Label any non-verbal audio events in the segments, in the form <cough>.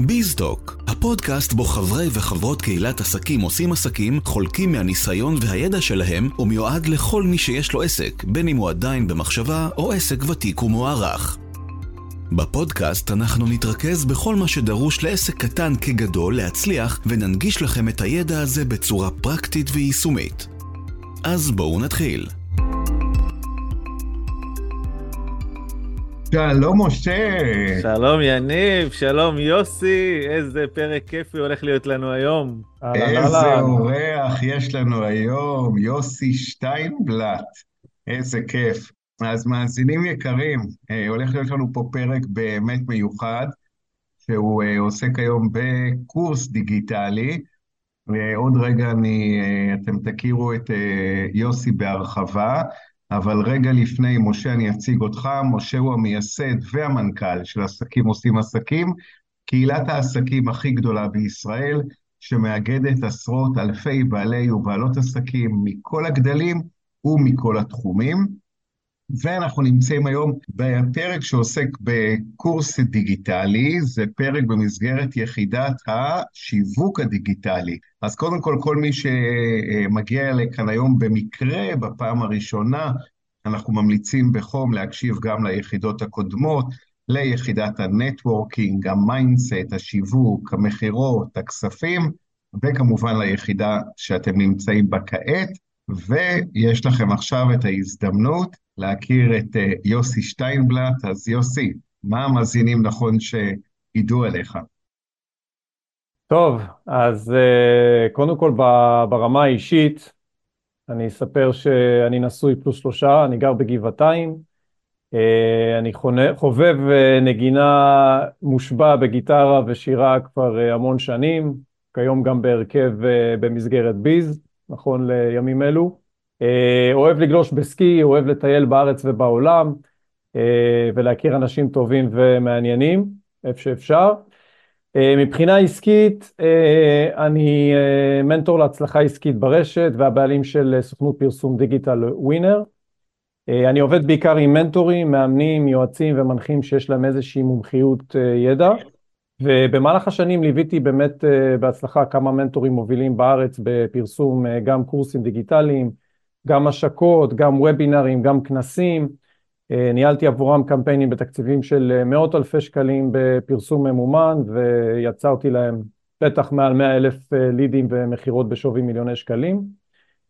ביזדוק, הפודקאסט בו חברי וחברות קהילת עסקים עושים עסקים, חולקים מהניסיון והידע שלהם, ומיועד לכל מי שיש לו עסק, בין אם הוא עדיין במחשבה או עסק ותיק ומוערך. בפודקאסט אנחנו נתרכז בכל מה שדרוש לעסק קטן כגדול להצליח, וננגיש לכם את הידע הזה בצורה פרקטית ויישומית. אז בואו נתחיל. שלום משה. שלום יניב, שלום יוסי, איזה פרק כיפי הולך להיות לנו היום. איזה אורח יש לנו היום, יוסי שטיינבלט. איזה כיף. אז מאזינים יקרים, אה, הולך להיות לנו פה פרק באמת מיוחד, שהוא אה, עוסק היום בקורס דיגיטלי. ועוד רגע אני, אה, אתם תכירו את יוסי בהרחבה. אבל רגע לפני, משה, אני אציג אותך. משה הוא המייסד והמנכ"ל של עסקים עושים עסקים, קהילת העסקים הכי גדולה בישראל, שמאגדת עשרות אלפי בעלי ובעלות עסקים מכל הגדלים ומכל התחומים. ואנחנו נמצאים היום בפרק שעוסק בקורס דיגיטלי, זה פרק במסגרת יחידת השיווק הדיגיטלי. אז קודם כל, כל מי שמגיע לכאן היום במקרה, בפעם הראשונה, אנחנו ממליצים בחום להקשיב גם ליחידות הקודמות, ליחידת ה networking, ה mindset, השיווק, המכירות, הכספים, וכמובן ליחידה שאתם נמצאים בה כעת. ויש לכם עכשיו את ההזדמנות להכיר את uh, יוסי שטיינבלט. אז יוסי, מה המאזינים נכון שידעו עליך? טוב, אז uh, קודם כל ברמה האישית, אני אספר שאני נשוי פלוס שלושה, אני גר בגבעתיים, uh, אני חובב נגינה מושבע בגיטרה ושירה כבר המון שנים, כיום גם בהרכב במסגרת ביז. נכון לימים אלו. אה, אוהב לגלוש בסקי, אוהב לטייל בארץ ובעולם, אה, ולהכיר אנשים טובים ומעניינים, איפה שאפשר. אה, מבחינה עסקית, אני מנטור להצלחה עסקית ברשת והבעלים של סוכנות פרסום דיגיטל ווינר. אני עובד בעיקר עם מנטורים, מאמנים, יועצים ומנחים שיש להם איזושהי מומחיות ידע. ובמהלך השנים ליוויתי באמת בהצלחה כמה מנטורים מובילים בארץ בפרסום גם קורסים דיגיטליים, גם השקות, גם וובינרים, גם כנסים. אה, ניהלתי עבורם קמפיינים בתקציבים של מאות אלפי שקלים בפרסום ממומן ויצרתי להם בטח מעל 100 אלף לידים ומכירות בשווי מיליוני שקלים.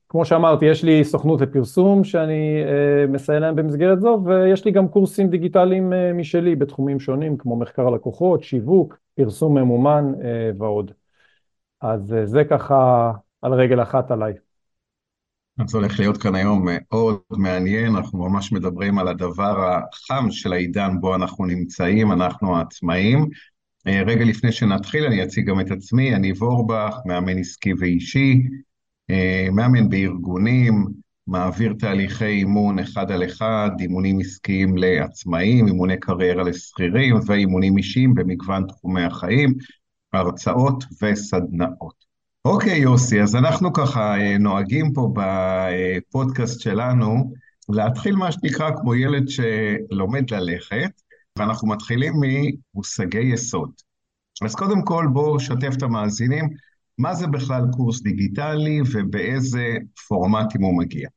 כמו שאמרתי, יש לי סוכנות לפרסום שאני אה, מסייע להם במסגרת זו, ויש לי גם קורסים דיגיטליים אה, משלי בתחומים שונים, כמו מחקר לקוחות, שיווק, פרסום ממומן אה, ועוד. אז אה, זה ככה על רגל אחת עליי. אז הולך להיות כאן היום מאוד מעניין, אנחנו ממש מדברים על הדבר החם של העידן בו אנחנו נמצאים, אנחנו העצמאים. אה, רגע לפני שנתחיל אני אציג גם את עצמי, אני וורבך, מאמן עסקי ואישי, אה, מאמן בארגונים, מעביר תהליכי אימון אחד על אחד, אימונים עסקיים לעצמאים, אימוני קריירה לשכירים ואימונים אישיים במגוון תחומי החיים, הרצאות וסדנאות. אוקיי, יוסי, אז אנחנו ככה אה, נוהגים פה בפודקאסט שלנו להתחיל מה שנקרא כמו ילד שלומד ללכת, ואנחנו מתחילים ממושגי יסוד. אז קודם כל בוא שתף את המאזינים מה זה בכלל קורס דיגיטלי ובאיזה פורמטים הוא מגיע.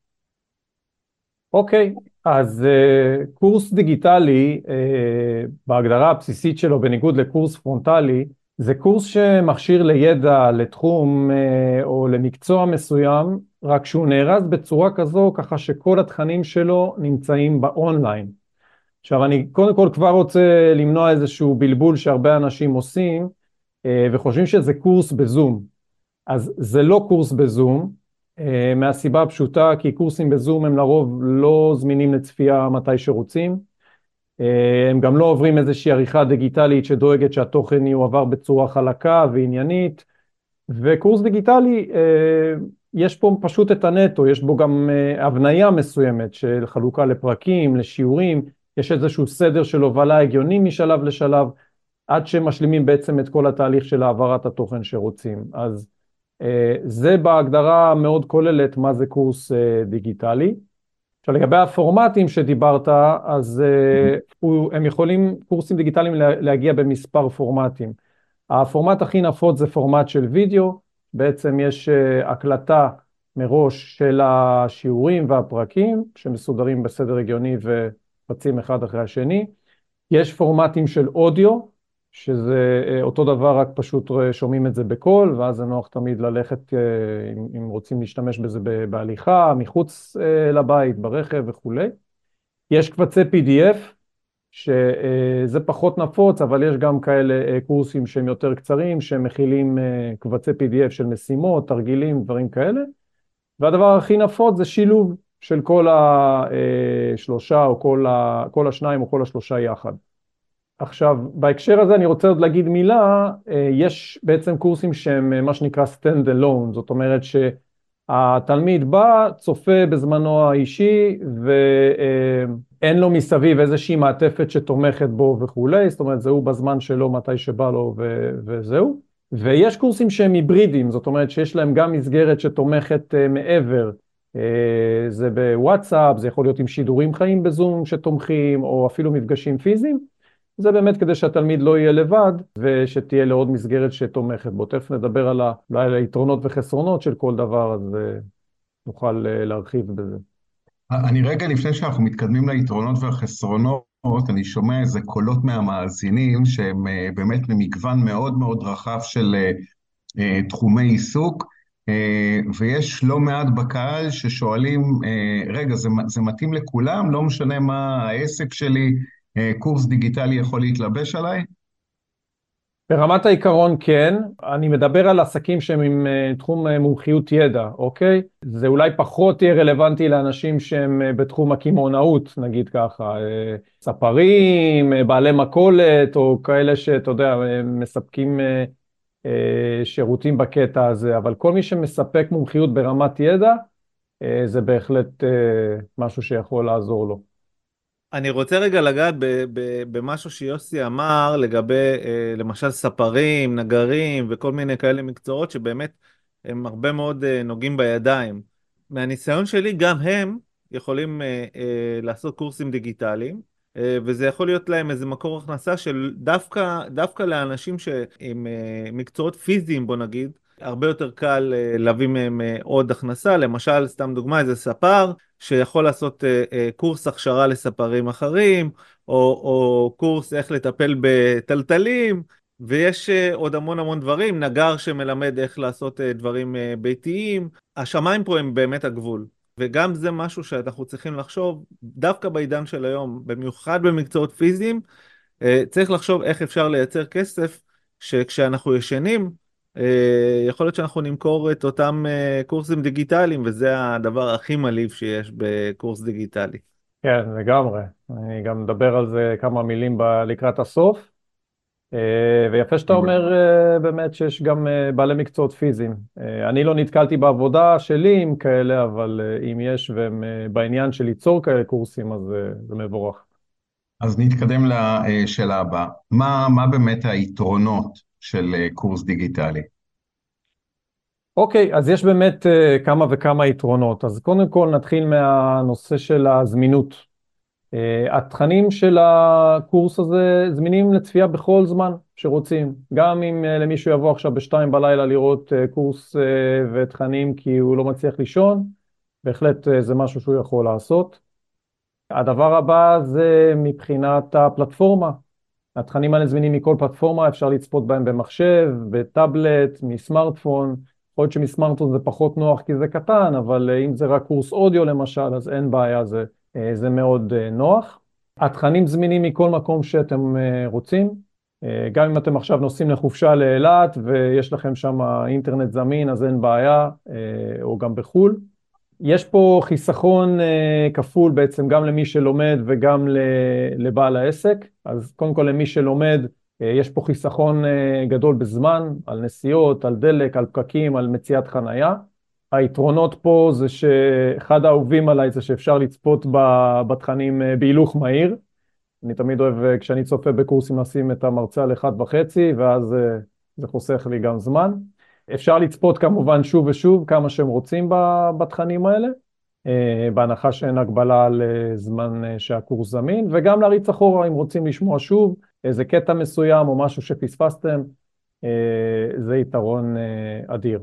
אוקיי, okay, אז uh, קורס דיגיטלי, uh, בהגדרה הבסיסית שלו, בניגוד לקורס פרונטלי, זה קורס שמכשיר לידע, לתחום uh, או למקצוע מסוים, רק שהוא נארז בצורה כזו, ככה שכל התכנים שלו נמצאים באונליין. עכשיו, אני קודם כל כבר רוצה למנוע איזשהו בלבול שהרבה אנשים עושים, uh, וחושבים שזה קורס בזום. אז זה לא קורס בזום, אה, מהסיבה הפשוטה כי קורסים בזום הם לרוב לא זמינים לצפייה מתי שרוצים, אה, הם גם לא עוברים איזושהי עריכה דיגיטלית שדואגת שהתוכן יועבר בצורה חלקה ועניינית, וקורס דיגיטלי, אה, יש פה פשוט את הנטו, יש בו גם הבניה מסוימת של חלוקה לפרקים, לשיעורים, יש איזשהו סדר של הובלה הגיוני משלב לשלב, עד שמשלימים בעצם את כל התהליך של העברת התוכן שרוצים. אז אה, זה בהגדרה מאוד כוללת מה זה קורס אה, דיגיטלי. עכשיו לגבי הפורמטים שדיברת, אז אה, הם יכולים, קורסים דיגיטליים להגיע במספר פורמטים. הפורמט הכי נפוץ זה פורמט של וידאו, בעצם יש הקלטה מראש של השיעורים והפרקים שמסודרים בסדר הגיוני ורצים אחד אחרי השני. יש פורמטים של אודיו, שזה אה, אותו דבר, רק פשוט שומעים את זה בקול, ואז זה נוח תמיד ללכת, אה, אם, רוצים להשתמש בזה בהליכה, מחוץ אה, לבית, ברכב וכולי. יש קבצי PDF, שזה פחות נפוץ, אבל יש גם כאלה קורסים שהם יותר קצרים, שמכילים קבצי PDF של משימות, תרגילים, דברים כאלה. והדבר הכי נפוץ זה שילוב של כל השלושה או כל, ה, כל השניים או כל השלושה יחד. עכשיו, בהקשר הזה אני רוצה עוד להגיד מילה, אה, יש בעצם קורסים שהם אה, מה שנקרא stand alone, זאת אומרת שהתלמיד בא, צופה בזמנו האישי ואין לו מסביב איזושהי מעטפת שתומכת בו וכולי, זאת אומרת זה הוא בזמן שלו מתי שבא לו ו- וזהו. ויש קורסים שהם היברידים, זאת אומרת שיש להם גם מסגרת שתומכת מעבר, זה בוואטסאפ, זה יכול להיות עם שידורים חיים בזום שתומכים, או אפילו מפגשים פיזיים, זה באמת כדי שהתלמיד לא יהיה לבד, ושתהיה לו עוד מסגרת שתומכת בו. תכף נדבר על, היתרונות וחסרונות של כל דבר, אז uh, נוכל uh, להרחיב בזה. אני רגע לפני שאנחנו מתקדמים ליתרונות והחסרונות, אני שומע איזה קולות מהמאזינים שהם אה, באמת ממגוון מאוד מאוד רחב של אה, אה, תחומי עיסוק, ויש לא מעט בקהל ששואלים, רגע, זה, זה מתאים לכולם? לא משנה מה העסק שלי, קורס דיגיטלי יכול להתלבש עליי? ברמת העיקרון כן, אני מדבר על עסקים שהם עם uh, תחום uh, מומחיות ידע, אוקיי? זה אולי פחות יהיה רלוונטי לאנשים שהם בתחום הקמעונאות, נגיד ככה, ספרים, בעלי מכולת, או כאלה שאתה יודע, מספקים שירותים בקטע הזה, אבל כל מי שמספק מומחיות ברמת ידע, זה בהחלט משהו שיכול לעזור לו. אני רוצה רגע לגעת במשהו שיוסי אמר לגבי אה, למשל ספרים, נגרים וכל מיני כאלה מקצועות שבאמת הם הרבה מאוד אה, נוגעים בידיים. מהניסיון שלי גם הם יכולים אה, לעשות קורסים דיגיטליים וזה יכול להיות להם איזה מקור הכנסה של דווקא, דווקא לאנשים שעם מקצועות פיזיים בוא נגיד הרבה יותר קל להביא מהם עוד הכנסה, למשל, סתם דוגמה, איזה ספר שיכול לעשות uh, uh, קורס הכשרה לספרים אחרים, או, או קורס איך לטפל בטלטלים, ויש uh, עוד המון המון דברים, נגר שמלמד איך לעשות דברים ביתיים, השמיים פה הם באמת הגבול. וגם זה משהו שאנחנו צריכים לחשוב, דווקא בעידן של היום, במיוחד במקצועות פיזיים, צריך לחשוב איך אפשר לייצר כסף שכשאנחנו ישנים, אה, יכול להיות שאנחנו נמכור את אותם אה, קורסים דיגיטליים, וזה הדבר הכי מלהיב שיש בקורס דיגיטלי. כן, לגמרי. אני גם מדבר על זה כמה מילים ב- לקראת הסוף. אה, ויפה שאתה אומר באמת שיש גם בעלי מקצועות פיזיים. אני לא נתקלתי בעבודה שלי עם כאלה, אבל אם יש והם בעניין של ליצור כאלה קורסים, אז זה מבורך. אז נתקדם לשאלה הבאה. מה, מה באמת היתרונות של אה, קורס דיגיטלי? אוקיי, okay, אז יש באמת uh, כמה וכמה יתרונות. אז קודם כל נתחיל מהנושא של הזמינות. Uh, התכנים של הקורס הזה זמינים לצפייה בכל זמן שרוצים. גם אם uh, למישהו יבוא עכשיו בשתיים בלילה לראות uh, קורס uh, ותכנים כי הוא לא מצליח לישון, בהחלט uh, זה משהו שהוא יכול לעשות. הדבר הבא זה מבחינת הפלטפורמה. התכנים האלה זמינים מכל פלטפורמה, אפשר לצפות בהם במחשב, בטאבלט, מסמארטפון. יכול להיות שמסמארטפון זה פחות נוח כי זה קטן, אבל אה, אם זה רק קורס אודיו למשל, אז אין בעיה, זה, אה, זה מאוד אה, נוח. התכנים זמינים מכל מקום שאתם רוצים. גם אם אתם עכשיו נוסעים לחופשה לאילת ויש לכם שם אינטרנט זמין, אז אין בעיה, או גם בחו"ל. יש פה חיסכון uh, כפול בעצם גם למי שלומד וגם לבעל העסק. אז קודם כל למי שלומד, uh, יש פה חיסכון uh, גדול בזמן, על נסיעות, על דלק, על פקקים, על מציאת חנייה. היתרונות פה זה שאחד האהובים עליי זה שאפשר לצפות בתכנים בהילוך מהיר. אני תמיד אוהב כשאני צופה בקורסים לשים את המרצה על אחד וחצי, ואז זה חוסך לי גם זמן. אפשר לצפות כמובן שוב ושוב כמה שהם רוצים בתכנים האלה, אה, בהנחה שאין הגבלה על אה, זמן אה, שהקורס זמין, וגם להריץ אחורה אם רוצים לשמוע שוב איזה קטע מסוים או משהו שפספסתם, זה יתרון אדיר.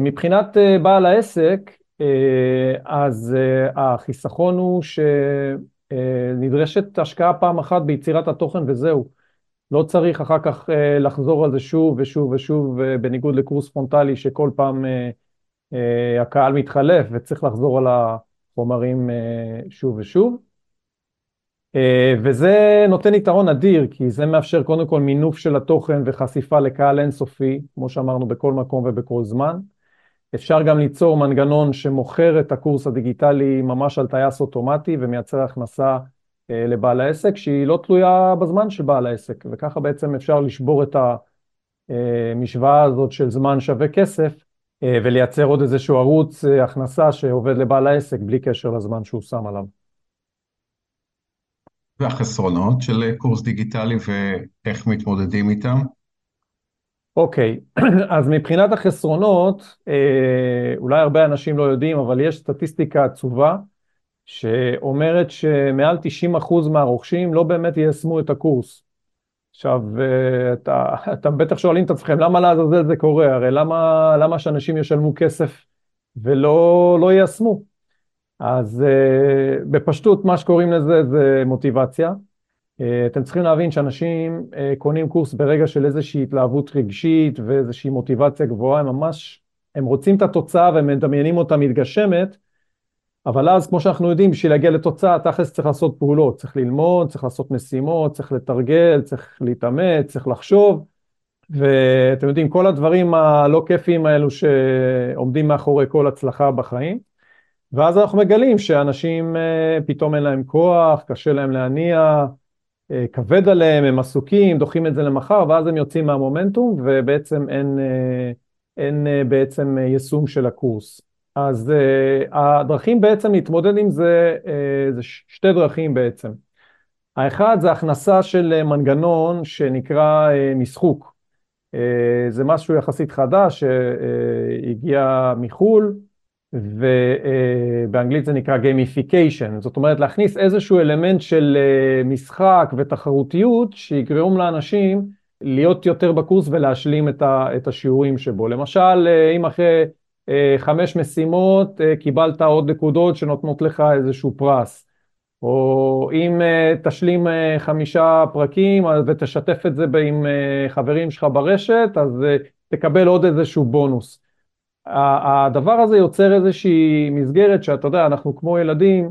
מבחינת בעל העסק, אז החיסכון הוא שנדרשת השקעה פעם אחת ביצירת התוכן וזהו. לא צריך אחר כך לחזור על זה שוב ושוב ושוב, בניגוד לקורס פרונטלי שכל פעם הקהל מתחלף וצריך לחזור על החומרים שוב ושוב. וזה נותן יתרון אדיר, כי זה מאפשר קודם כל מינוף של התוכן וחשיפה לקהל אינסופי, כמו שאמרנו, בכל מקום ובכל זמן. אפשר גם ליצור מנגנון שמוכר את הקורס הדיגיטלי ממש על טייס אוטומטי ומייצר הכנסה לבעל העסק שהיא לא תלויה בזמן של בעל העסק, וככה בעצם אפשר לשבור את המשוואה הזאת של זמן שווה כסף ולייצר עוד איזשהו ערוץ הכנסה שעובד לבעל העסק בלי קשר לזמן שהוא שם עליו. והחסרונות של קורס דיגיטלי ואיך מתמודדים איתם? אוקיי, <clears throat> אז מבחינת החסרונות, אולי הרבה אנשים לא יודעים, אבל יש סטטיסטיקה עצובה שאומרת שמעל 90% מהרוכשים לא באמת יישמו את הקורס. עכשיו, אתה, אתם בטח שואלים את עצמכם, למה לעזאזל זה קורה? הרי למה, למה שאנשים ישלמו כסף ולא לא יישמו? אז בפשטות, מה שקוראים לזה זה מוטיבציה. אתם צריכים להבין שאנשים קונים קורס ברגע של איזושהי התלהבות רגשית ואיזושהי מוטיבציה גבוהה, הם ממש, הם רוצים את התוצאה והם מדמיינים אותה מתגשמת, אבל אז, כמו שאנחנו יודעים, בשביל להגיע לתוצאה, תכלס צריך לעשות פעולות, צריך ללמוד, צריך לעשות משימות, צריך לתרגל, צריך להתאמץ, צריך לחשוב, ואתם יודעים, כל הדברים הלא כיפיים האלו שעומדים מאחורי כל הצלחה בחיים, ואז אנחנו מגלים שאנשים פתאום אין להם כוח, קשה להם להניע, כבד עליהם, הם עסוקים, דוחים את זה למחר, ואז הם יוצאים מהמומנטום, ובעצם אין, אין בעצם יישום של הקורס. אז הדרכים בעצם להתמודד עם זה, זה שתי דרכים בעצם. האחד זה הכנסה של מנגנון שנקרא משחוק. זה משהו יחסית חדש שהגיע מחו"ל, ובאנגלית זה נקרא gamification, זאת אומרת להכניס איזשהו אלמנט של משחק ותחרותיות שיגרום לאנשים להיות יותר בקורס ולהשלים את השיעורים שבו. למשל, אם אחרי חמש משימות קיבלת עוד נקודות שנותנות לך איזשהו פרס, או אם תשלים חמישה פרקים ותשתף את זה עם חברים שלך ברשת, אז תקבל עוד איזשהו בונוס. הדבר הזה יוצר איזושהי מסגרת שאתה יודע, אנחנו כמו ילדים,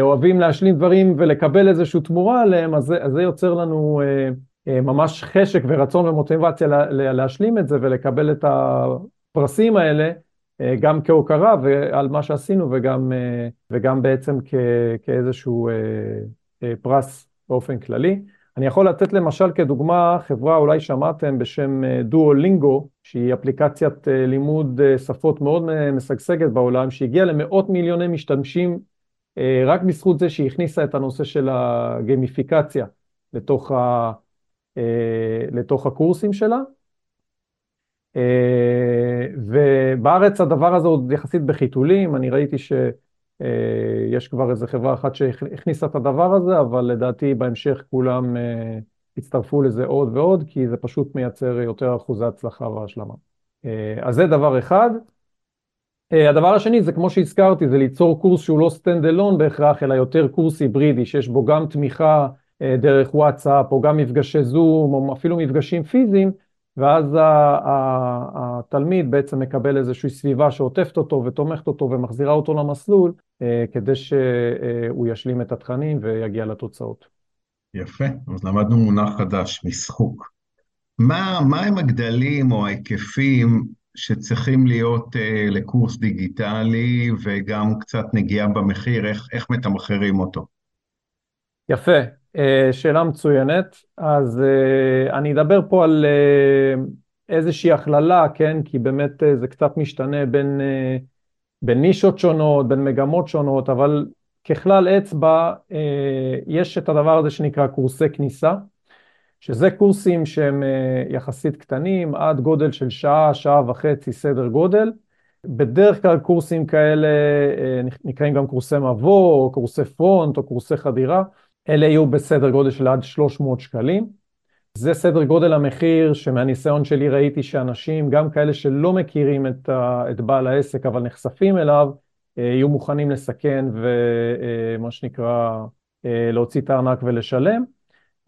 אוהבים להשלים דברים ולקבל איזושהי תמורה עליהם, אז זה יוצר לנו ממש חשק ורצון ומוטיבציה להשלים את זה ולקבל את הפרסים האלה, גם כהוקרה על מה שעשינו וגם, וגם בעצם כאיזשהו פרס באופן כללי. אני יכול לתת למשל כדוגמה חברה, אולי שמעתם בשם דואולינגו, שהיא אפליקציית לימוד שפות מאוד משגשגת בעולם, שהגיעה למאות מיליוני משתמשים רק בזכות זה שהיא הכניסה את הנושא של הגמיפיקציה לתוך, ה, לתוך הקורסים שלה. ובארץ הדבר הזה עוד יחסית בחיתולים, אני ראיתי ש... יש כבר איזה חברה אחת שהכניסה את הדבר הזה, אבל לדעתי בהמשך כולם יצטרפו לזה עוד ועוד, כי זה פשוט מייצר יותר אחוזי הצלחה והשלמה. אז זה דבר אחד. הדבר השני זה כמו שהזכרתי, זה ליצור קורס שהוא לא stand alone בהכרח, אלא יותר קורס היברידי, שיש בו גם תמיכה דרך וואטסאפ, או גם מפגשי זום, או אפילו מפגשים פיזיים, ואז התלמיד בעצם מקבל איזושהי סביבה שעוטפת אותו ותומכת אותו ומחזירה אותו למסלול, כדי שהוא ישלים את התכנים ויגיע לתוצאות. יפה, אז למדנו מונח חדש, משחוק. מה, מה הם הגדלים או ההיקפים שצריכים להיות לקורס דיגיטלי וגם קצת נגיעה במחיר, איך, איך מתמחרים אותו? יפה, שאלה מצוינת. אז אני אדבר פה על איזושהי הכללה, כן? כי באמת זה קצת משתנה בין, בין נישות שונות, בין מגמות שונות, אבל ככלל אצבע יש את הדבר הזה שנקרא קורסי כניסה, שזה קורסים שהם יחסית קטנים, עד גודל של שעה, שעה וחצי סדר גודל. בדרך כלל קורסים כאלה נקראים גם קורסי מבוא, או קורסי פרונט, או קורסי חדירה. אלה יהיו בסדר גודל של עד 300 שקלים. זה סדר גודל המחיר שמהניסיון שלי ראיתי שאנשים, גם כאלה שלא מכירים את, ה, את בעל העסק אבל נחשפים אליו, אה, יהיו מוכנים לסכן ומה שנקרא להוציא את הארנק ולשלם.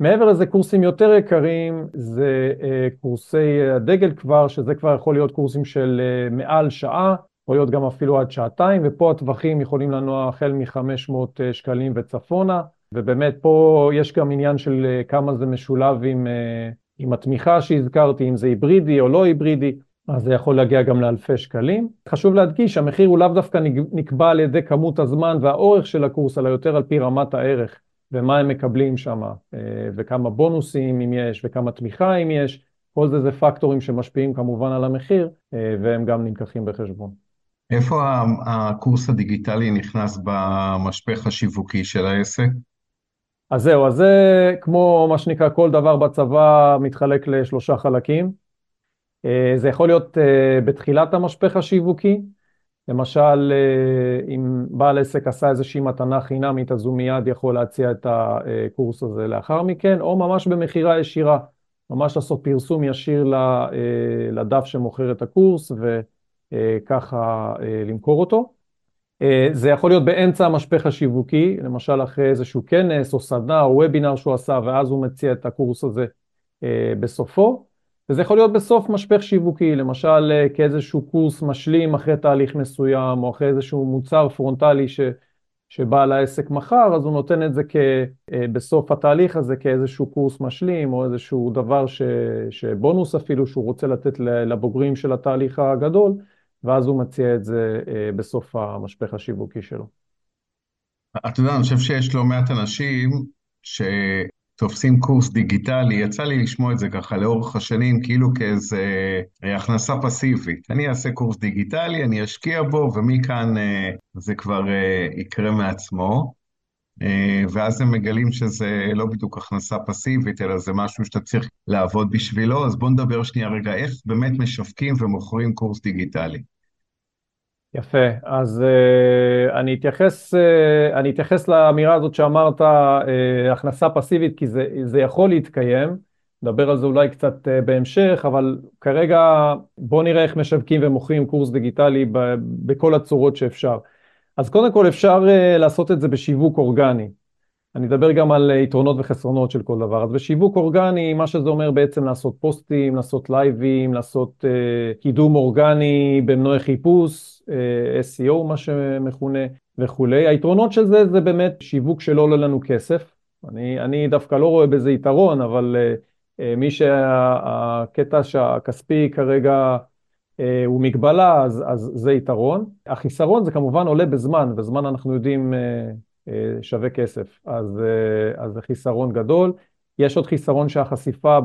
מעבר לזה קורסים יותר יקרים זה קורסי הדגל כבר, שזה כבר יכול להיות קורסים של מעל שעה, יכול להיות גם אפילו עד שעתיים, ופה הטווחים יכולים לנוע החל מ-500 שקלים וצפונה. ובאמת פה יש גם עניין של אה, כמה זה משולב עם, אה, עם התמיכה שהזכרתי, אם זה היברידי או לא היברידי, אז זה יכול להגיע גם לאלפי שקלים. חשוב להדגיש, המחיר הוא לאו דווקא נקבע על ידי כמות הזמן והאורך של הקורס, אלא יותר על פי רמת הערך ומה הם מקבלים שם, אה, וכמה בונוסים אם יש, וכמה תמיכה אם יש, כל זה זה פקטורים שמשפיעים כמובן על המחיר, והם גם נלקחים בחשבון. איפה הקורס הדיגיטלי נכנס במשפך השיווקי של העסק? אז זהו, אז זה כמו מה שנקרא כל דבר בצבא מתחלק לשלושה חלקים. אה, זה יכול להיות אה, בתחילת המשפך השיווקי, למשל אה, אם בעל עסק עשה איזושהי מתנה חינמית אז הוא מיד יכול להציע את הקורס הזה לאחר מכן, או ממש במכירה ישירה, ממש לעשות פרסום ישיר לדף שמוכר את הקורס וככה למכור אותו. אה, זה יכול להיות באמצע המשפך השיווקי, למשל אחרי איזשהו כנס או סדנה או וובינר שהוא עשה ואז הוא מציע את הקורס הזה אה, בסופו, וזה יכול להיות בסוף משפך שיווקי, למשל אה, כאיזשהו קורס משלים אחרי תהליך מסוים או אחרי איזשהו מוצר פרונטלי ש, שבעל העסק מכר, אז הוא נותן את זה כ, בסוף התהליך הזה כאיזשהו קורס משלים או איזשהו דבר ש, שבונוס אפילו שהוא רוצה לתת לבוגרים של התהליך הגדול. ואז הוא מציע את זה אה, בסוף המשפך השיווקי שלו. אתה יודע, אני חושב שיש לא מעט אנשים שתופסים קורס דיגיטלי, יצא לי לשמוע את זה ככה לאורך השנים, כאילו כאיזה אה, הכנסה פסיבית. אני אעשה קורס דיגיטלי, אני אשקיע בו, ומכאן אה, זה כבר יקרה מעצמו. ואז הם מגלים שזה לא בדיוק הכנסה פסיבית, אלא זה משהו שאתה צריך לעבוד בשבילו. אז בואו נדבר שנייה רגע, איך באמת משווקים ומוכרים קורס דיגיטלי. יפה, אז uh, אני, אתייחס, uh, אני אתייחס לאמירה הזאת שאמרת, uh, הכנסה פסיבית, כי זה, זה יכול להתקיים, נדבר על זה אולי קצת uh, בהמשך, אבל כרגע בואו נראה איך משווקים ומוכרים קורס דיגיטלי ב, בכל הצורות שאפשר. אז קודם כל אפשר uh, לעשות את זה בשיווק אורגני. אני אדבר גם על יתרונות וחסרונות של כל דבר. אז בשיווק אורגני, מה שזה אומר בעצם לעשות פוסטים, לעשות לייבים, לעשות uh, קידום אורגני במנועי חיפוש, uh, SEO מה שמכונה וכולי. היתרונות של זה זה באמת שיווק שלא עולה לנו כסף. אני, אני דווקא לא רואה בזה יתרון, אבל uh, uh, מי שהקטע שהכספי כרגע uh, הוא מגבלה, אז, אז זה יתרון. החיסרון זה כמובן עולה בזמן, וזמן אנחנו יודעים... אה, שווה כסף, אז, אה, אז זה חיסרון גדול. יש עוד חיסרון שהחשיפה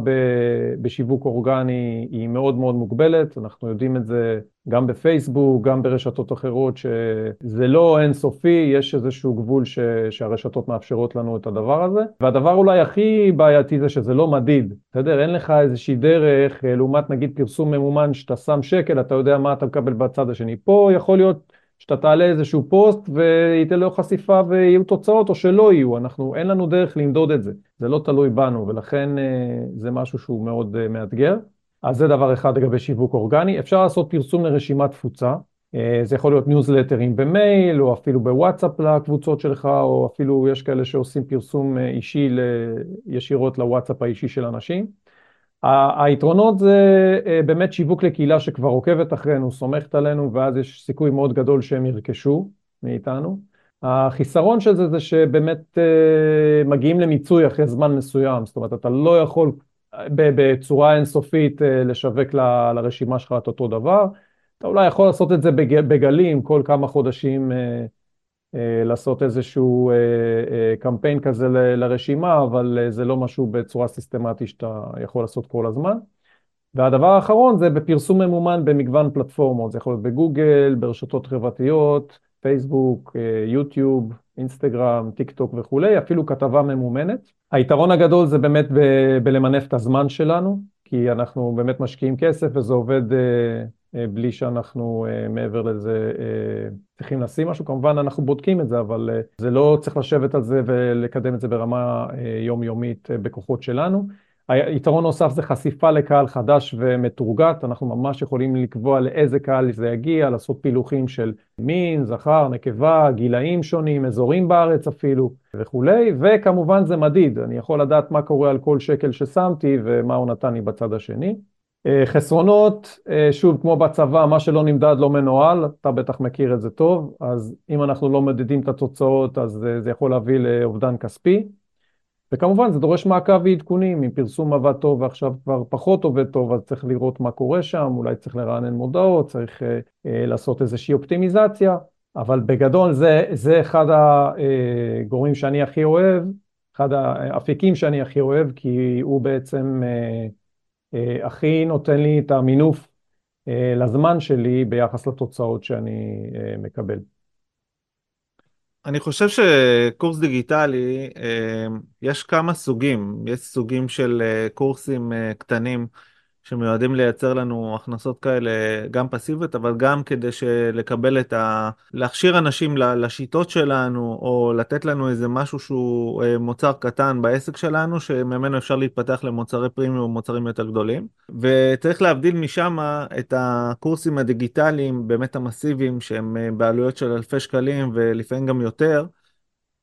בשיווק אורגני היא מאוד מאוד מוגבלת, אנחנו יודעים את זה גם בפייסבוק, גם ברשתות אחרות, שזה לא אינסופי, יש איזשהו גבול ש... שהרשתות מאפשרות לנו את הדבר הזה. והדבר אולי הכי בעייתי זה שזה לא מדיד, בסדר? אין לך איזושהי דרך, אה, לעומת נגיד פרסום ממומן שאתה שם שקל, אתה יודע מה אתה מקבל בצד השני. פה יכול להיות... שאתה תעלה איזשהו פוסט וייתן לו חשיפה ויהיו תוצאות או שלא יהיו, אנחנו, אין לנו דרך למדוד את זה, זה לא תלוי בנו ולכן אה, זה משהו שהוא מאוד אה, מאתגר. אז זה דבר אחד לגבי שיווק אורגני. אפשר לעשות פרסום לרשימת תפוצה, אה, זה יכול להיות ניוזלטרים במייל או אפילו בוואטסאפ לקבוצות שלך או אפילו יש כאלה שעושים פרסום אישי ישירות לוואטסאפ האישי של אנשים. היתרונות זה אה, באמת שיווק לקהילה שכבר עוקבת אחרינו, סומכת עלינו, ואז יש סיכוי מאוד גדול שהם ירכשו מאיתנו. החיסרון של זה זה שבאמת אה, מגיעים למיצוי אחרי זמן מסוים, זאת אומרת, אתה לא יכול בצורה אינסופית אה, לשווק ל, לרשימה שלך את אותו דבר. אתה אולי יכול לעשות את זה בגלים, כל כמה חודשים לעשות איזשהו אה, אה, קמפיין כזה לרשימה, אבל זה לא משהו בצורה סיסטמטית שאתה יכול לעשות כל הזמן. והדבר האחרון זה בפרסום ממומן במגוון פלטפורמות, זה יכול להיות בגוגל, ברשתות חברתיות, פייסבוק, יוטיוב, אינסטגרם, טיק טוק וכולי, אפילו כתבה ממומנת. היתרון הגדול זה באמת ב- בלמנף את הזמן שלנו, כי אנחנו באמת משקיעים כסף וזה עובד אה, בלי שאנחנו אה, מעבר לזה אה, צריכים לשים משהו. כמובן אנחנו בודקים את זה, אבל זה לא צריך לשבת על זה ולקדם את זה ברמה יומיומית בכוחות שלנו. היתרון נוסף זה חשיפה לקהל חדש ומתורגת, אנחנו ממש יכולים לקבוע לאיזה קהל זה יגיע, לעשות פילוחים של מין, זכר, נקבה, גילאים שונים, אזורים בארץ אפילו וכולי, וכמובן זה מדיד, אני יכול לדעת מה קורה על כל שקל ששמתי ומה הוא נתן לי בצד השני. אה, חסרונות, אה, שוב, כמו בצבא, מה שלא נמדד לא מנוהל, אתה בטח מכיר את זה טוב, אז אם אנחנו לא מדדים את התוצאות, אז אה, זה יכול להביא לאובדן כספי. וכמובן זה דורש מעקב ועדכונים, אם פרסום עבד טוב ועכשיו כבר פחות עובד טוב, אז צריך לראות מה קורה שם, אולי צריך לרענן מודעות, צריך אה, אה, לעשות איזושהי אופטימיזציה, אבל בגדול זה, זה אחד הגורמים שאני הכי אוהב, אחד האפיקים שאני הכי אוהב, כי הוא בעצם אה, הכי נותן לי את המינוף אה, לזמן שלי ביחס לתוצאות שאני אה, מקבל. אני חושב שקורס דיגיטלי, אה, יש כמה סוגים. יש סוגים של אה, קורסים אה, קטנים שמיועדים לייצר לנו הכנסות כאלה, גם פסיביות, אבל גם כדי לקבל את ה... להכשיר אנשים לשיטות שלנו, או לתת לנו איזה משהו שהוא אה, מוצר קטן בעסק שלנו, שממנו אפשר להתפתח למוצרי פרימיום ומוצרים יותר גדולים. וצריך להבדיל משם את הקורסים הדיגיטליים, באמת המסיביים, שהם אה, בעלויות של אלפי שקלים ולפעמים גם יותר.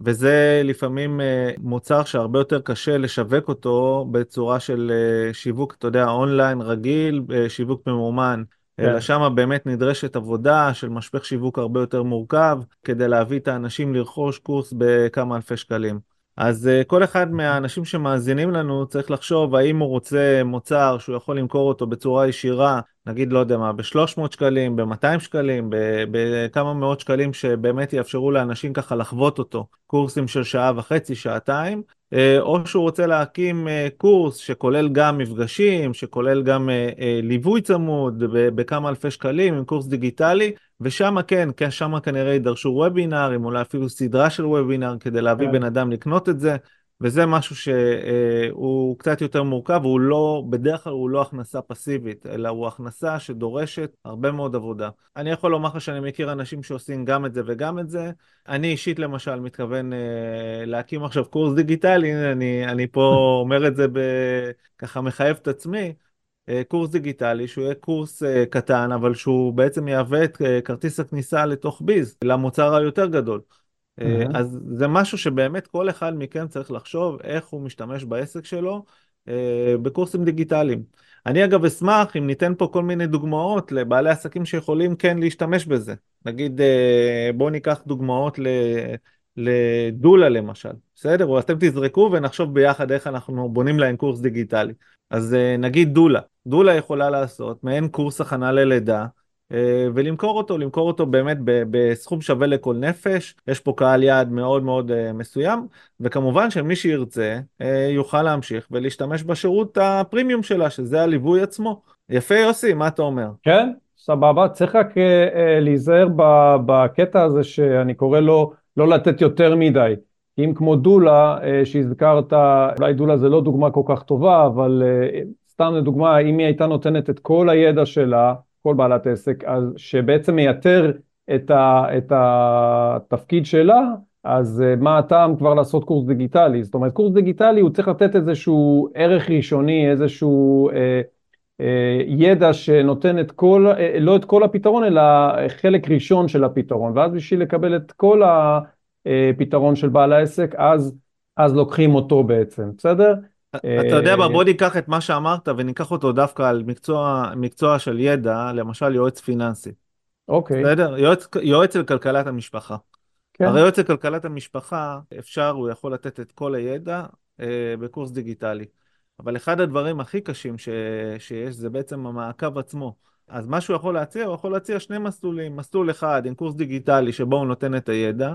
וזה לפעמים אה, מוצר שהרבה יותר קשה לשווק אותו בצורה של אה, שיווק, אתה יודע, אונליין רגיל, אה, שיווק ממומן. כן. אלא שם באמת נדרשת עבודה של משפך שיווק הרבה יותר מורכב, כדי להביא את האנשים לרכוש קורס בכמה אלפי שקלים. אז כל אחד מהאנשים שמאזינים לנו צריך לחשוב האם הוא רוצה מוצר שהוא יכול למכור אותו בצורה ישירה נגיד, לא יודע מה, ב-300 שקלים, ב-200 שקלים, בכמה מאות שקלים שבאמת יאפשרו לאנשים ככה לחוות אותו, קורסים של שעה וחצי, שעתיים, אה, או שהוא רוצה להקים אה, קורס שכולל גם מפגשים, שכולל גם אה, ליווי צמוד בכמה אלפי שקלים עם קורס דיגיטלי, ושם כן, שם כנראה יידרשו וובינארים, אולי אפילו סדרה של וובינאר כדי להביא כן. בן אדם לקנות את זה. וזה משהו שהוא קצת יותר מורכב, הוא לא, בדרך כלל הוא לא הכנסה פסיבית, אלא הוא הכנסה שדורשת הרבה מאוד עבודה. אני יכול לומר לך שאני מכיר אנשים שעושים גם את זה וגם את זה. אני אישית למשל מתכוון אה, להקים עכשיו קורס דיגיטלי, אני, אני פה אומר את זה ב... ככה מחייב את עצמי. אה, קורס דיגיטלי שהוא יהיה קורס אה, קטן אבל שהוא בעצם יהווה את כרטיס הכניסה לתוך ביז למוצר היותר גדול. Mm-hmm. אז זה משהו שבאמת כל אחד מכם צריך לחשוב איך הוא משתמש בעסק שלו אה, בקורסים דיגיטליים. אני אגב אשמח אם ניתן פה כל מיני דוגמאות לבעלי עסקים שיכולים כן להשתמש בזה. נגיד אה, בואו ניקח דוגמאות ל... לדולה למשל, בסדר? או אתם תזרקו ונחשוב ביחד איך אנחנו בונים להם קורס דיגיטלי. אז נגיד דולה, דולה יכולה לעשות מעין קורס הכנה ללידה, אה, ולמכור אותו, למכור אותו באמת בסכום שווה לכל נפש, יש פה קהל יעד מאוד מאוד אה, מסוים, וכמובן שמי שירצה אה, יוכל להמשיך ולהשתמש בשירות הפרימיום שלה, שזה הליווי עצמו. יפה יוסי, מה אתה אומר? כן, סבבה, צריך רק להיזהר בקטע הזה שאני קורא לו לא לתת יותר מדי. אם כמו דולה שהזכרת, אולי דולה זה לא דוגמה כל כך טובה, אבל סתם לדוגמה, אם היא הייתה נותנת את כל הידע שלה, כל בעלת עסק, אז שבעצם מייתר את, ה, את התפקיד שלה, אז אה, מה הטעם כבר לעשות קורס דיגיטלי? זאת אומרת, קורס דיגיטלי הוא צריך לתת איזשהו ערך ראשוני, איזשהו אה, אה, ידע שנותן את כל, אה, לא את כל הפתרון, אלא חלק ראשון של הפתרון, ואז בשביל לקבל את כל הפתרון של בעל העסק, אז, אז לוקחים אותו בעצם, בסדר? אתה יודע מה, בוא ניקח את מה שאמרת וניקח אותו דווקא על מקצוע, מקצוע של ידע, למשל יועץ פיננסי. אוקיי. בסדר? יועץ, יועץ לכלכלת המשפחה. כן. הרי יועץ לכלכלת המשפחה, אפשר, הוא יכול לתת את כל הידע אה, בקורס דיגיטלי. אבל אחד הדברים הכי קשים ש, שיש זה בעצם המעקב עצמו. אז מה שהוא יכול להציע, הוא יכול להציע שני מסלולים. מסלול אחד עם קורס דיגיטלי שבו הוא נותן את הידע,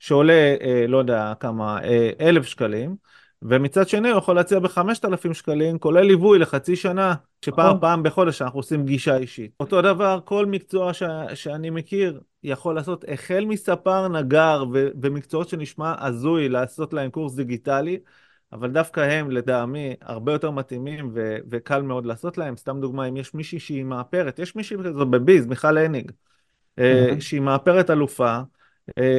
שעולה, אה, לא יודע כמה, אה, אלף שקלים. ומצד שני הוא יכול להציע ב-5,000 שקלים, כולל ליווי לחצי שנה, שפעם נכון. פעם בחודש אנחנו עושים פגישה אישית. אותו דבר, כל מקצוע ש- שאני מכיר יכול לעשות, החל מספר נגר ו- ומקצועות שנשמע הזוי לעשות להם קורס דיגיטלי, אבל דווקא הם לדעמי הרבה יותר מתאימים ו- וקל מאוד לעשות להם. סתם דוגמה, אם יש מישהי שהיא מאפרת, יש מישהי כזו בביז, מיכל הניג, mm-hmm. שהיא מאפרת אלופה,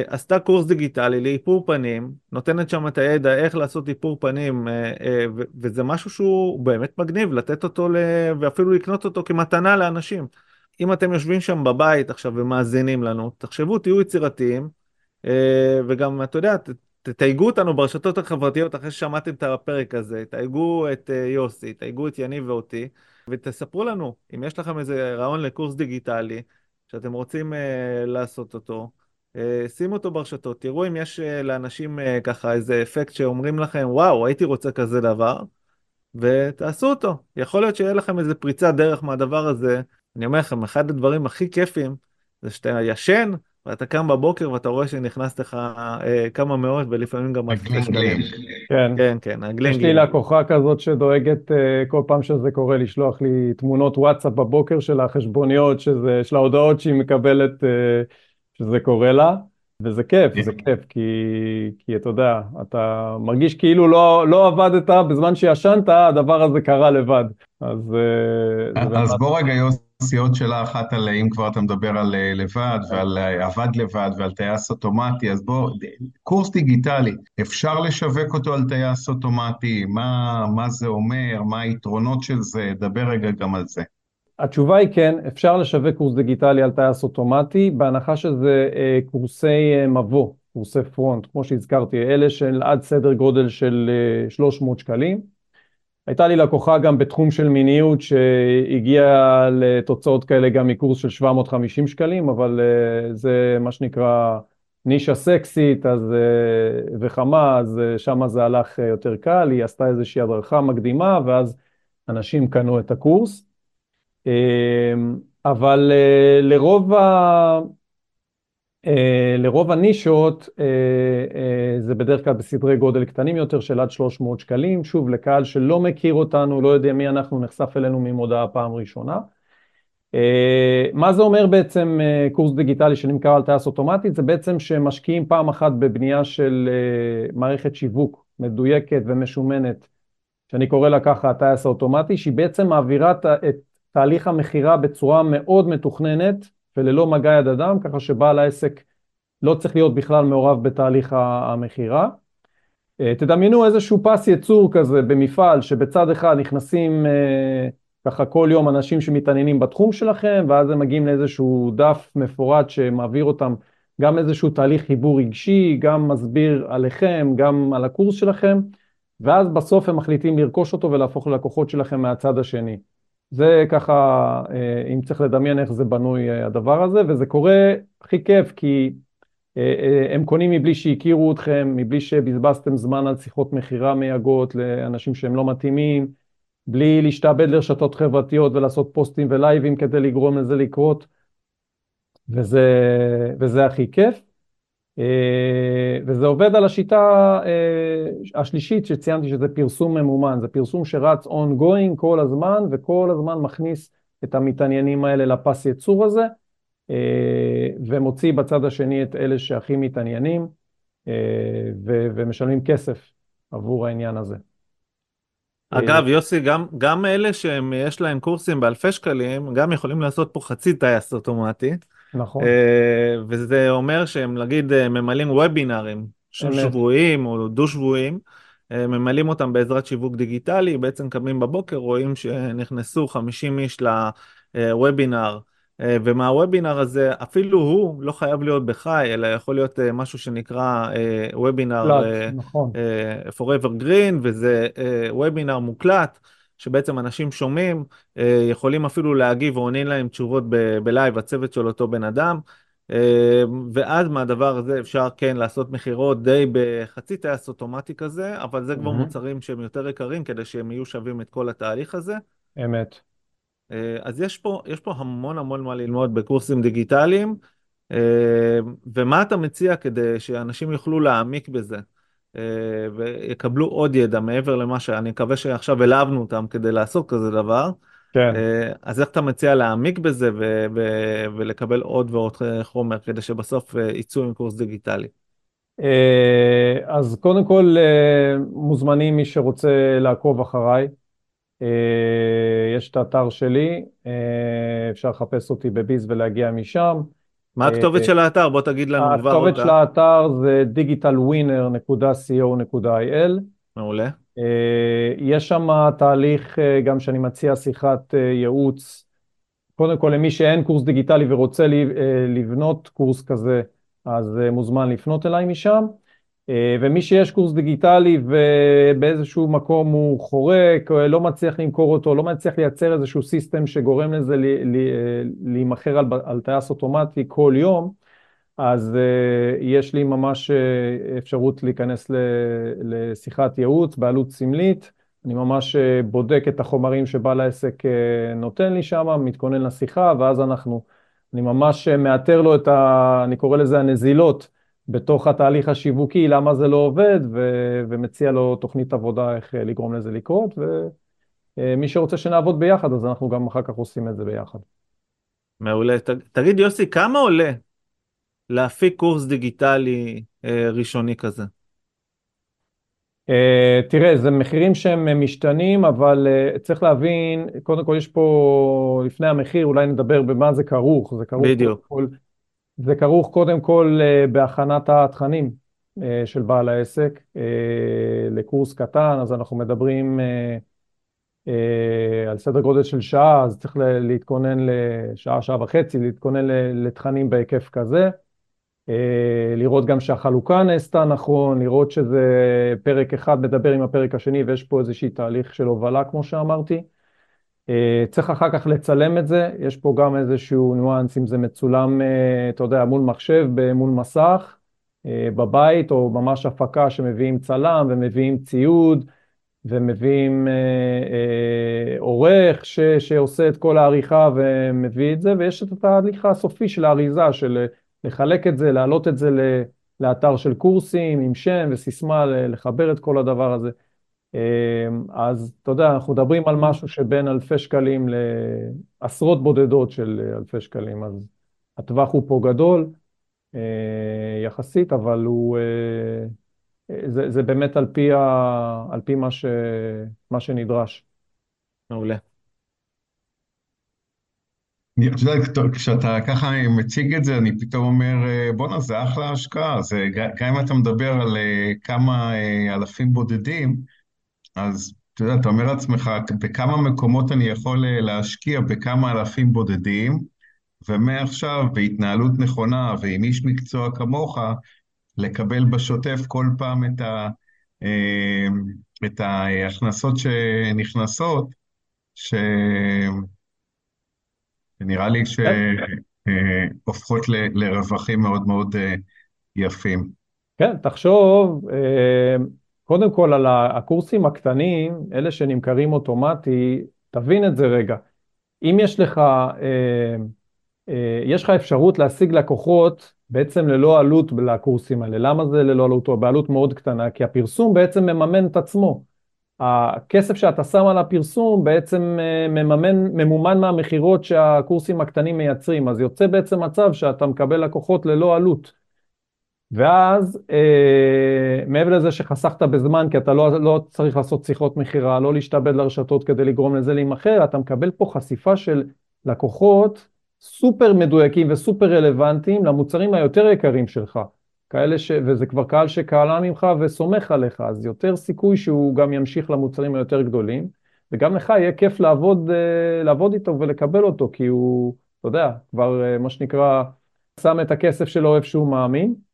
עשתה קורס דיגיטלי לאיפור פנים, נותנת שם את הידע איך לעשות איפור פנים, אה, אה, וזה משהו שהוא באמת מגניב, לתת אותו ל... ואפילו לקנות אותו כמתנה לאנשים. אם אתם יושבים שם בבית עכשיו ומאזינים לנו, תחשבו, תהיו יצירתיים, וגם, אתה יודע, תתייגו אותנו ברשתות החברתיות אחרי ששמעתם את הפרק הזה, תייגו את יוסי, תייגו את יניב ואותי, ותספרו לנו אם יש לכם איזה רעיון לקורס דיגיטלי שאתם רוצים לעשות אותו. אה, שימו אותו ברשתות, תראו אם יש אה, לאנשים אה, ככה איזה אפקט שאומרים לכם, וואו, הייתי רוצה כזה דבר, ותעשו אותו. יכול להיות שיהיה לכם איזה פריצת דרך מהדבר הזה. אני אומר לכם, אחד הדברים הכי כיפים זה שאתה ישן, ואתה קם בבוקר ואתה רואה שנכנס לך אה, כמה מאות ולפעמים גם שקלים. כן, כן, כן, הגלינגלים. יש לי לקוחה כזאת שדואגת אה, כל פעם שזה קורה לשלוח לי תמונות וואטסאפ בבוקר של החשבוניות, שזה, של ההודעות שהיא מקבלת. אה, שזה קורה לה, וזה כיף, זה כיף, כי, כי אתה יודע, אתה מרגיש כאילו לא, לא עבדת בזמן שישנת, הדבר הזה קרה לבד. אז... אה, אז בוא רגע, יוסי, עוד שאלה אחת על אם כבר אתה מדבר על אה, לבד ועל אה, עבד לבד ועל טייס אוטומטי, אז בוא, קורס דיגיטלי, אפשר לשווק אותו על טייס אוטומטי? מה, מה זה אומר? מה היתרונות של זה? דבר רגע גם על זה. התשובה היא כן, אפשר לשווק קורס דיגיטלי על טייס אוטומטי, בהנחה שזה אה, קורסי אה, מבוא, קורסי front, כמו שהזכרתי, אלה של עד סדר גודל של אה, 300 שקלים. הייתה לי לקוחה גם בתחום של מיניות שהגיעה לתוצאות כאלה גם מקורס של 750 שקלים, אבל אה, זה מה שנקרא נישה סקסית אז, אה, וחמה, אז אה, שם זה הלך אה, יותר קל, היא עשתה איזושהי הדרכה מקדימה ואז אנשים קנו את הקורס. אמ, אבל אה, לרוב, ה... אה, לרוב הנישות אה, זה בדרך כלל בסדרי גודל קטנים יותר של עד 300 שקלים, שוב לקהל שלא מכיר אותנו, לא יודע מי אנחנו, נחשף אלינו ממודעה פעם ראשונה. מה זה אומר בעצם קורס דיגיטלי שנמכר על טייס אוטומטית? זה בעצם שמשקיעים פעם אחת בבנייה של מערכת שיווק מדויקת ומשומנת, שאני קורא לה ככה הטייס האוטומטי, שהיא בעצם מעבירה את תהליך המכירה בצורה מאוד מתוכננת וללא מגע יד אדם, ככה שבעל העסק לא צריך להיות בכלל מעורב בתהליך המכירה. אה, תדמיינו איזשהו פס ייצור כזה במפעל שבצד אחד נכנסים אה, ככה כל יום אנשים שמתעניינים בתחום שלכם ואז הם מגיעים לאיזשהו דף מפורט שמעביר אותם גם איזשהו תהליך חיבור רגשי, גם מסביר עליכם, גם על הקורס שלכם ואז בסוף הם מחליטים לרכוש אותו ולהפוך ללקוחות שלכם מהצד השני. זה ככה, אה, אם צריך לדמיין איך זה בנוי אה, הדבר הזה, וזה קורה הכי כיף, כי אה, הם קונים מבלי שהכירו אתכם, מבלי שבזבזתם זמן על שיחות מכירה מייגעות לאנשים שהם לא מתאימים, בלי להשתעבד לרשתות חברתיות ולעשות פוסטים ולייבים כדי לגרום לזה לקרות, וזה, וזה הכי כיף. אה, וזה עובד על השיטה אה, השלישית שציינתי שזה פרסום ממומן, זה פרסום שרץ ongoing כל הזמן וכל הזמן מכניס את המתעניינים האלה לפס ייצור הזה אה, ומוציא בצד השני את אלה שהכי מתעניינים ומשלמים כסף עבור העניין הזה. אגב, יוסי, גם, גם אלה שיש להם קורסים באלפי שקלים, גם יכולים לעשות פה חצי טייס אוטומטי. נכון. Uh, וזה אומר שהם נגיד uh, ממלאים וובינארים שבועיים או דו-שבועיים, uh, ממלאים אותם בעזרת שיווק דיגיטלי, בעצם קמים בבוקר, רואים שנכנסו 50 איש לוובינר, uh, ומהוובינר הזה אפילו הוא לא חייב להיות בחי, אלא יכול להיות משהו שנקרא וובינר אה, נכון. Evergreen, וזה וובינר אה, מוקלט. שבעצם אנשים שומעים, אה, יכולים אפילו להגיב ועונים להם תשובות בלייב, הצוות של אותו בן אדם. אה, ואז מהדבר הזה אפשר כן לעשות מכירות די בחצי טייס אוטומטי כזה, אבל זה כבר אהם. מוצרים שהם יותר יקרים כדי שהם יהיו שווים את כל התהליך הזה. אמת. אה, אז יש פה, יש פה המון המון מה ללמוד בקורסים דיגיטליים, ומה אתה מציע כדי שאנשים יוכלו להעמיק בזה? אה, ויקבלו עוד ידע מעבר למה שאני מקווה שעכשיו העלבנו אותם כדי לעשות כזה דבר. כן. אה, אז איך אתה מציע להעמיק בזה ו- ו- ולקבל עוד ועוד חומר כדי שבסוף אה, יצאו עם קורס דיגיטלי? אז קודם כל מוזמנים מי שרוצה לעקוב אחריי. יש את האתר שלי, אפשר לחפש אותי בביז ולהגיע משם. מה הכתובת של האתר? בוא תגיד לנו כבר אותה. הכתובת של האתר זה digitalwinner.co.il. מעולה. יש שם תהליך גם שאני מציע שיחת ייעוץ, קודם כל למי שאין קורס דיגיטלי ורוצה לבנות קורס כזה, אז מוזמן לפנות אליי משם. ומי שיש קורס דיגיטלי ובאיזשהו מקום הוא חורק, לא מצליח למכור אותו, לא מצליח לייצר איזשהו סיסטם שגורם לזה להימכר על, על טייס אוטומטי כל יום, אז יש לי ממש אפשרות להיכנס לשיחת ייעוץ בעלות סמלית. אני ממש בודק את החומרים שבעל העסק נותן לי שם, מתכונן לשיחה, ואז אנחנו, אני ממש מאתר לו את ה... אני קורא לזה הנזילות. בתוך התהליך השיווקי, למה זה לא עובד, ו- ומציע לו תוכנית עבודה איך אה, לגרום לזה לקרות, ומי שרוצה שנעבוד ביחד, אז אנחנו גם אחר כך עושים את זה ביחד. מעולה. ת, תגיד יוסי, כמה עולה להפיק קורס דיגיטלי אה, ראשוני כזה? Uh, תראה, זה מחירים שהם משתנים, אבל uh, צריך להבין, קודם כל יש פה, לפני המחיר, אולי נדבר במה זה כרוך. זה כרוך בדיוק. כל, זה כרוך קודם כל אה, בהכנת התכנים אה, של בעל העסק אה, לקורס קטן, אז אנחנו מדברים על סדר גודל של שעה, אז צריך להתכונן לשעה, שעה וחצי, להתכונן לתכנים בהיקף כזה. לראות גם שהחלוקה נעשתה נכון, לראות שזה פרק אחד מדבר עם הפרק השני ויש פה איזושהי תהליך של הובלה כמו שאמרתי. אה, צריך אחר כך לצלם את זה, יש פה גם איזשהו ניואנס, אם זה מצולם, אה, אתה יודע, מול מחשב, מול מסך, אה, בבית, או ממש הפקה שמביאים צלם ומביאים ציוד, ומביאים עורך ש, שעושה את כל העריכה ומביא את זה, ויש את התהליך הסופי של האריזה, של לחלק את זה, להעלות את זה לאתר של קורסים עם שם וסיסמה, לחבר את כל הדבר הזה. אמ, אז אתה יודע, אנחנו מדברים על משהו שבין אלפי שקלים לעשרות בודדות של אלפי שקלים, אז הטווח הוא פה גדול אה, יחסית, אבל הוא, אה, זה, זה באמת על פי, ה, על פי מה, ש, מה שנדרש. מעולה. את יודעת, כשאתה ככה מציג את זה, אני פתאום אומר, אה, בואנה, זה אחלה השקעה. זה, גם אם אתה מדבר על כמה אלפים בודדים, אז אתה יודע, אתה אומר לעצמך, בכמה מקומות אני יכול אה, להשקיע בכמה אלפים בודדים, ומעכשיו, בהתנהלות נכונה ועם איש מקצוע כמוך, לקבל בשוטף כל פעם את, ה, אה, את ההכנסות שנכנסות, שנראה לי שהופכות לרווחים מאוד מאוד אה, יפים. כן, תחשוב, קודם כל על הקורסים הקטנים, אלה שנמכרים אוטומטי, תבין את זה רגע. אם יש לך, אה, אה, יש לך אפשרות להשיג לקוחות בעצם ללא עלות לקורסים האלה. למה זה ללא עלות או בעלות מאוד קטנה? כי הפרסום בעצם מממן את עצמו. הכסף שאתה שם על הפרסום בעצם אה, מממן, ממומן מהמכירות שהקורסים הקטנים מייצרים, אז יוצא בעצם מצב שאתה מקבל לקוחות ללא עלות. ואז אה, מעבר לזה שחסכת בזמן, כי אתה לא, לא צריך לעשות שיחות מכירה, לא להשתעבד לרשתות כדי לגרום לזה להימכר, אתה מקבל פה חשיפה של לקוחות סופר מדויקים וסופר רלוונטיים למוצרים היותר יקרים שלך. כאלה ש... וזה כבר קהל שקהלה ממך וסומך עליך, אז יותר סיכוי שהוא גם ימשיך למוצרים היותר גדולים, וגם לך יהיה כיף לעבוד, אה, לעבוד איתו ולקבל אותו, כי הוא, אתה יודע, כבר אה, מה שנקרא, שם את הכסף שלו איפה שהוא מאמין.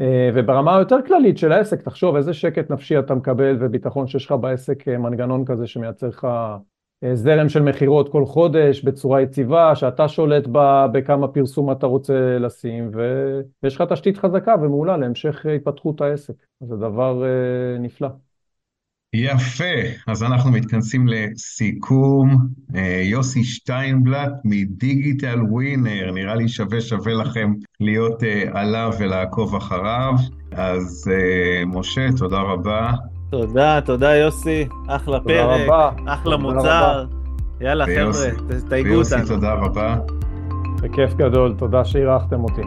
אה, וברמה היותר כללית של העסק, תחשוב איזה שקט נפשי אתה מקבל וביטחון שיש לך בעסק אה, מנגנון כזה שמייצר לך אה, זרם של מכירות כל חודש בצורה יציבה, שאתה שולט בה בכמה פרסום אתה רוצה לשים, ויש לך תשתית חזקה ומעולה להמשך התפתחות העסק. זה דבר נפלא. יפה, אז אנחנו מתכנסים לסיכום. אה, יוסי שטיינבלט מדיגיטל ווינר, נראה לי שווה שווה לכם להיות אה, עליו ולעקוב אחריו. אז אה, משה, תודה רבה. תודה, תודה יוסי, אחלה תודה פרק, רבה. אחלה מוצר. רבה. יאללה ויוסי, חבר'ה, תתייגו אותנו. ויוסי, תודה רבה. בכיף גדול, תודה שאירחתם אותי.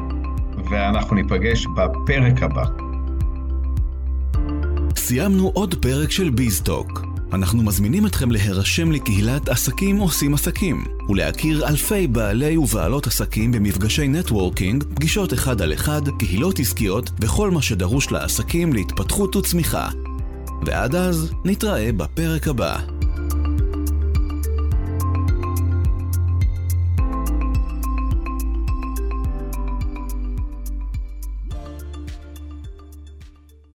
ואנחנו ניפגש בפרק הבא. סיימנו עוד פרק של ביזטוק. אנחנו מזמינים אתכם להירשם לקהילת עסקים עושים עסקים, ולהכיר אלפי בעלי ובעלות עסקים במפגשי נטוורקינג, פגישות אחד על אחד, קהילות עסקיות וכל מה שדרוש לעסקים להתפתחות וצמיחה. ועד אז, נתראה בפרק הבא.